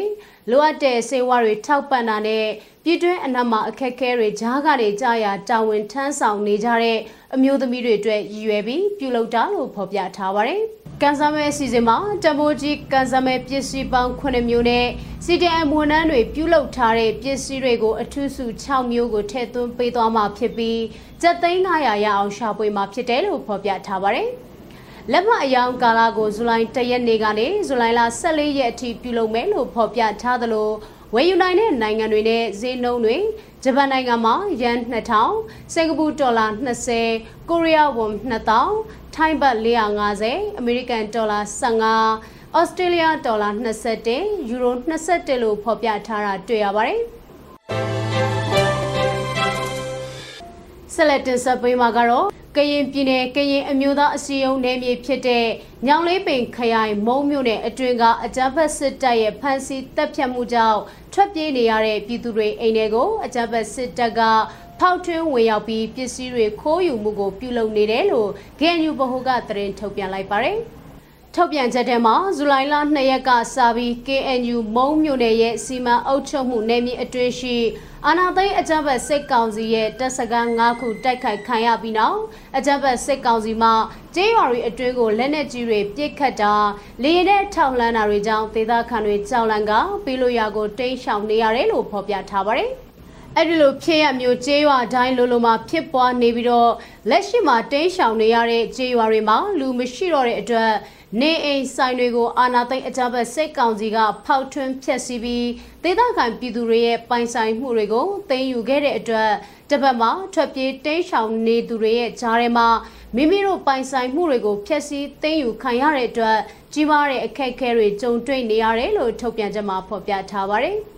လိုအပ်တဲ့ဆေးဝါးတွေထောက်ပံ့တာနဲ့ပြည်တွင်းအနက်မှာအခက်အခဲတွေကြားကနေကြာရတာဝန်ထမ်းဆောင်နေကြတဲ့အမျိုးသမီးတွေအတွက်ရည်ရွယ်ပြီးပြုလုပ်တာလို့ဖော်ပြထားပါတယ်။ကန်ဆာမဲအစီအစဉ်မှာတမိုးကြီးကန်ဆာမဲပစ္စည်းပေါင်း9မျိုးနဲ့ CDM ဝန်ထမ်းတွေပြုလုပ်ထားတဲ့ပစ္စည်းတွေကိုအထူးစု6မျိုးကိုထည့်သွင်းပေးသွားမှာဖြစ်ပြီးကျပ်သိန်း900ရအောင်ရှာဖွေမှာဖြစ်တယ်လို့ဖော်ပြထားပါတယ်။ လက်မအယောင်ကာလာကိုဇူလိုင်၁ရက်နေ့ကနေဇူလိုင်လ14ရက်အထိပြုလုပ်မယ်လို့ဖော်ပြထားသလိုဝယ်ယူနိုင်တဲ့နိုင်ငံတွေနဲ့ဈေးနှုန်းတွေဂျပန်နိုင်ငံမှာယန်2000စင်ကာပူဒေါ်လာ20ကိုရီးယားဝွန်2000ထိုင်းဘတ်450အမေရိကန်ဒေါ်လာ15ဩစတြေးလျဒေါ်လာ21ယူရို21လို့ဖော်ပြထားတာတွေ့ရပါတယ် ဆက်လက်တင်ဆက်ပေးမှာကတော့ကရင်ပြည်နယ်ကရင်အမျိုးသားအစည်းအရုံးနယ်မြေဖြစ်တဲ့ညောင်လေးပင်ခရိုင်မုံမြို့နယ်အတွင်းကအကြမ်းဖက်စစ်တပ်ရဲ့ဖမ်းဆီးတပ်ဖြတ်မှုကြောင့်ထွက်ပြေးနေရတဲ့ပြည်သူတွေအိမ်တွေကိုအကြမ်းဖက်စစ်တပ်ကဖောက်ထွင်းဝင်ရောက်ပြီးပစ္စည်းတွေခိုးယူမှုကိုပြုလုပ်နေတယ်လို့ GNU ဗဟိုကသတင်းထုတ်ပြန်လိုက်ပါတယ်။ထုတ်ပြန်ချက်ထဲမှာဇူလိုင်လ2ရက်ကစပြီး KNU မုံမြို့နယ်ရဲ့စီမံအုပ်ချုပ်မှုနယ်မြေအတွင်းရှိ အာနာသိန်းအကြမ်းဖက်စစ်ကောင်စီရဲ့တပ်စခန်း၅ခုတိုက်ခိုက်ခံရပြီးနောက်အကြမ်းဖက်စစ်ကောင်စီမှကျေးရွာတွေအတွင်းကိုလက်နက်ကြီးတွေပစ်ခတ်တာလေယာဉ်နဲ့ထောက်လှမ်းတာတွေကြောင့်ဒေသခံတွေကြောက်လန့်ကပြီးလို့ရကိုတိမ်းရှောင်နေရတယ်လို့ဖော်ပြထားပါတယ်။ အဲ့ဒီလိုဖြစ်ရမျိုးကျေးရွာတိုင်းလိုလိုမှာဖြစ်ပွားနေပြီးတော့လက်ရှိမှာတင်းရှောင်နေရတဲ့ကျေးရွာတွေမှာလူမရှိတော့တဲ့အတွက်နေအိမ်ဆိုင်တွေကိုအာနာသိန်းအကြမ်းဖက်စစ်ကောင်စီကဖောက်ထွင်းဖျက်ဆီးပြီးဒေသခံပြည်သူတွေရဲ့ပိုင်ဆိုင်မှုတွေကိုသိမ်းယူခဲ့တဲ့အတွက်တပတ်မှာထွက်ပြေးတိမ်းရှောင်နေသူတွေရဲ့ကြားထဲမှာမိမိတို့ပိုင်ဆိုင်မှုတွေကိုဖျက်ဆီးသိမ်းယူခံရတဲ့အတွက်ကြီးမားတဲ့အခက်အခဲတွေကြုံတွေ့နေရတယ်လို့ထုတ်ပြန်ချက်မှာဖော်ပြထားပါတယ်။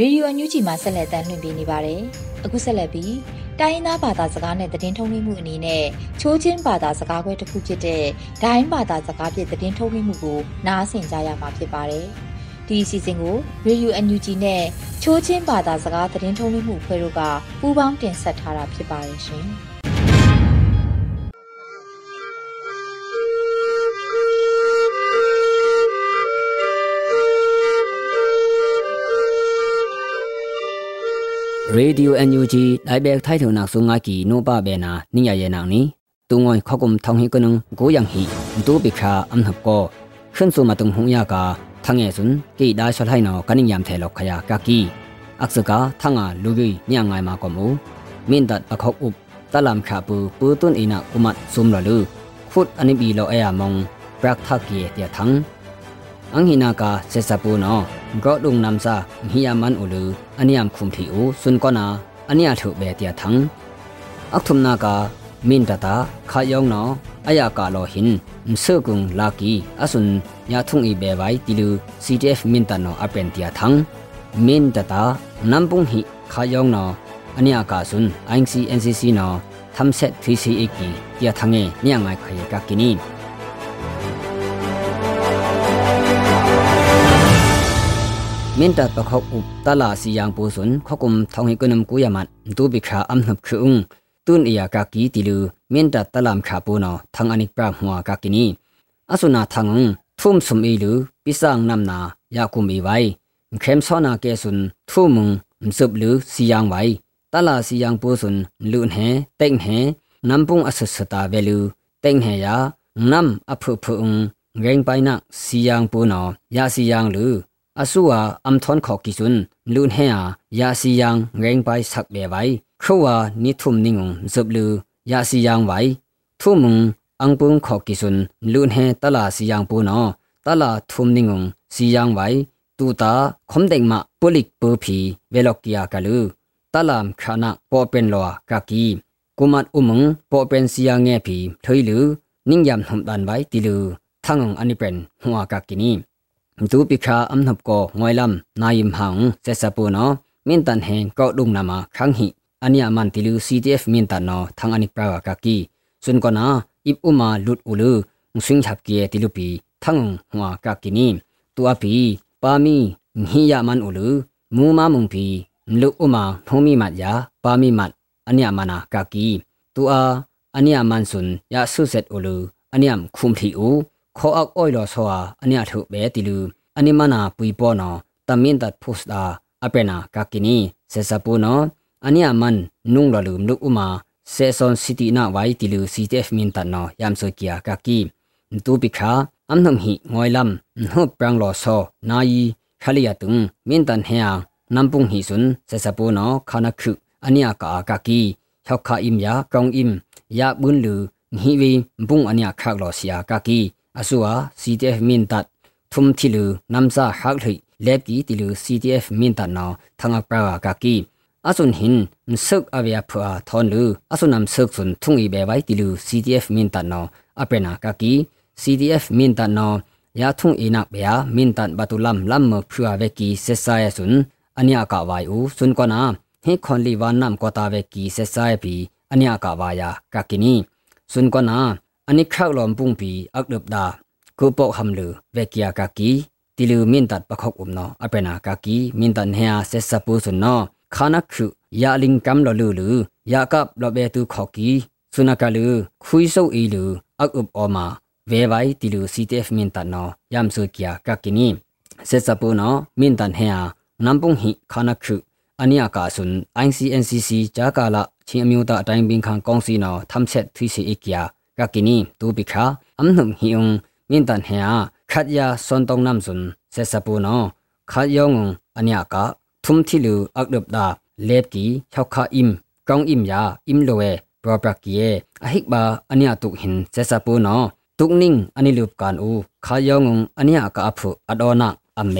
ရေဒီယိုအန်ယူဂျီမှာဆက်လက်တမ်းလွှင့်ပေးနေပါတယ်။အခုဆက်လက်ပြီးတိုင်းရင်းသားဘာသာစကားနဲ့သတင်းထုတ်လွှင့်မှုအနေနဲ့ချိုးချင်းဘာသာစကားခွဲတစ်ခုဖြစ်တဲ့ဒိုင်းဘာသာစကားဖြင့်သတင်းထုတ်လွှင့်မှုကိုနားဆင်ကြရမှာဖြစ်ပါတယ်။ဒီအစီအစဉ်ကိုရေဒီယိုအန်ယူဂျီနဲ့ချိုးချင်းဘာသာစကားသတင်းထုတ်လွှင့်မှုဖွဲ့တို့ကပူးပေါင်းတင်ဆက်ထားတာဖြစ်ပါတယ်ရှင်။ ရေဒီယိုအန်ယူဂျီဒိုင်ဘက်ထိုင်ထုံနောက်ဆုံငါကီနိုပါဘေနာနိယယေနောင်နီတုငွိခေါကုမ်ထောင်ဟိကနုံကိုယံဟီဒိုပိခါအမ်ဟပ်ကို ขึ้นสู่มาตุงหงยากาทั้งเอสุนกีได้ชดให้นอกันิยามเทลกขยากากีอักษกาทั้งอาลูกีเนี่ยงไงมากมูมินตัดปะคกอุบตะลำขาปูปูตุนอินักอุมัดซุมละลือฟุดอันนี้บีโลเอามองปรักทักเกียเตียทั้ง อังหินากาเซซาปูนอก็ดุงนำซาฮิยามันอุลืออันนี้ยามคุมที่อูสุนกอนาอันนี้ถูกเบเตียทั้งอักทุมนากามินตาตาขายองนออายากาโลหินมเซกุงลากีอสุนยาทุงอีเบไวติลู CTF มินตานออเปนเตียทังมินตาตานัมปุงหิขายองนออันนี้อากาสุน INC NCC นอทำเซต3 4 1กีเตียทังเงเนี่ยงไงขยกากินี มินตัดประคบอุบตลาสียางปูสุนขกุมทองให้กุนมกุยามัดตูบิคราอัมหบคืออุงตุนเอียกากีติลูเมนตัดตลามขาปูนอทังอนิกปราหัวกากินีอสุนาทังทุ่มสมอีลูปิสังนำนายาคุมอีไว้เข้มซ้อนาเกสุนทุ่มุงมสุบลูสียางไว้ตลาสียางปูสุนลุนเฮเต็งเฮนำปุงอสุสตาเวลูเต็งเฮยานำอภุภุงเร่งไปนักสียางปูนอยาสียางลู อาสัวอัมทอนขอกิจุนลุนเฮียยาซียังเร่งไปสักเบไว้ครัวนิทุมนิงจบลือยาซียังไว้ทุมงอังปุงขอกิจุนลุนเฮตลาซียังปูนอตลาทุมนิงซียังไว้ตูตาคมเด็งมาปุลิกปูผีเวลกิยากะลือตลามขณะปอเป็นลวกากีกุมัดอุมงปอเป็นซียังแงผีเทยลือนิ่งยำหมดันไว้ติลือทั้งอันนี้เป็นหัวกากินี ามาขังหิอันยามันติลู CTF มินตันนอทังอันิปราวกากีสุนกนาอิบอุมาลุดอุลูสิงฉับเกียติลูปีทังหัวกากินีตัวปีปามีหิยามันอุลูมูมามุงปีลุอุมาโฮมีมัดยาปามีมัดอันยามานากากีตัวอันยามันสุนยาสุเซตอุลูอันยามคุมทีอู ခေါအောက်အိုလောဆောအနိယထုဘဲတီလူအနိမနာပွီပေါ်နောတမင်တတ်ဖုစတာအပနာကကိနီဆေဆပူနောအနိယမန်နုံလလူမလုဥမာဆေဆွန်စီတီနာဝိုင်တီလူ CTF မင်တနောယမ်ဆိုကီယာကကီတူပိခာအမ်နမ်ဟီငွိုင်လမ်နှုတ်ပရန်လောဆောနာယီခလီယတုံမင်တန်ဟယာနမ်ပုန်ဟီဆွန်ဆေဆပူနောခနခုအနိယကာကကီဟောက်ခါအင်ယာကောင်အင်ယာဘွန်းလူငီဝီဘုံအနိယခါလောစီယာကကီ asua ctf min tat thum thilu namsa hak lhei lep ki tilu ctf min tat naw thanga prawa ka ki asun hin msuk avya pha thon lu asun am suk sun thungi be bai tilu ctf min tat naw aprena ka ki ctf min tat naw ya thung ina be ya min tat batulam lam mo phua ve ki sesa ya sun anya ka wai u sun ko na he khon li wa nam ko ta ve ki sesa ya pi anya ka wa ya ka kini sun ko na อเปนากากี CTF มินตันนอยาทุงอีนักเบียมินตันบาตุลัมลัมเมพัวเวกีเซซายสุนอันยากาวายอูสุนกนาเฮคอนลีวานนำกตาเวกีเซซายปีอันยากาวายากากินีสุนกนาอันนี้ข้าวลอมปุงปีอักเดบดากูปอกหำลือเวกียกากีติลูมินตัดปะคกอุมนออเปนากากีมินตันเฮียเซสปูสุนนอခါနခုယာလင်ကမ်လလူလူယာကပ်လဘေတူခေါကီဆုနကလူခွီဆုအီလူအကုပ်အောမာဝေဝိုင်တီလူ CTF မင်တနောယမ်ဆုကီယာကကီနီဆက်စပူနောမင်တန်ဟယာနမ်ပုန်ဟိခါနခုအနိယကာဆွန် ICNCC ဂျာကာလာချင်းအမျိုးသားအတိုင်းပင်ခံကောင်စီနောသမ်ဆက်သီ กะกินีตูปิคาอัมนุมฮิองมินตันเฮียขัดยาซอนตองนัมซุนเซซาปูโนขัดยองอันยากะทุมทิลูอักดบดาเลบกีชาวคาอิมกองอิมยาอิมโลเวปรปรากีเออหิกบาอันยาตุกหินเซซาปูโนตุกนิ่งอันนี้ลูปการอูขายองอันนี้อากาอภุอดอนักอเม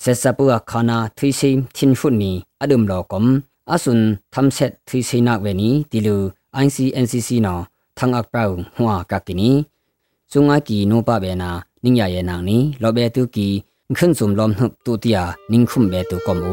เซซาปูอาคานาทรีซิมทินฟุนนีอดุมลอกมอสุนทำเสร็จทรีซีนักเวนี้ติลู ICNCC นอ ทังอักเปาหัวกักกินีสุงากีนูปะเบนานิ่งใหญ่นางนี้ลอเบตุกีขึ้นสุมลอมหุบตุติยานิ่งคุมเบตุกอมู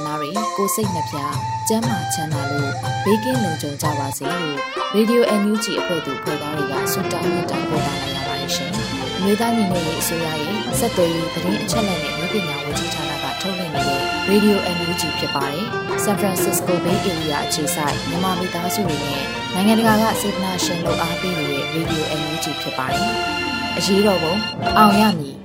း တွေကိုစိတ်နှပြကျန်းမာချမ်းသာလို့ဘေးကင်းလုံခြုံကြပါစေလို့ Radio NUG အဖွဲ့သူဖွဲ့သားတွေကဆုတောင်းမြတ်တာပို့တာလိုက်ရပါတယ်ရှင်။မြေသားညီမတွေအစိုးရရဲ့စက်သွေးရေးသတင်းအချက်အလက်တွေပညာဝန်ကြီးဌာနကထုတ်လွှင့်နေတဲ့ Radio NUG ဖြစ်ပါတယ်။ San Francisco Bay Area အခြေစိုက်မြန်မာမိသားစုတွေနဲ့နိုင်ငံတကာကစေတနာရှင်လို့အားပေးနေတဲ့ Radio NUG ဖြစ်ပါတယ်။အရေးတော်ပုံအောင်ရမည်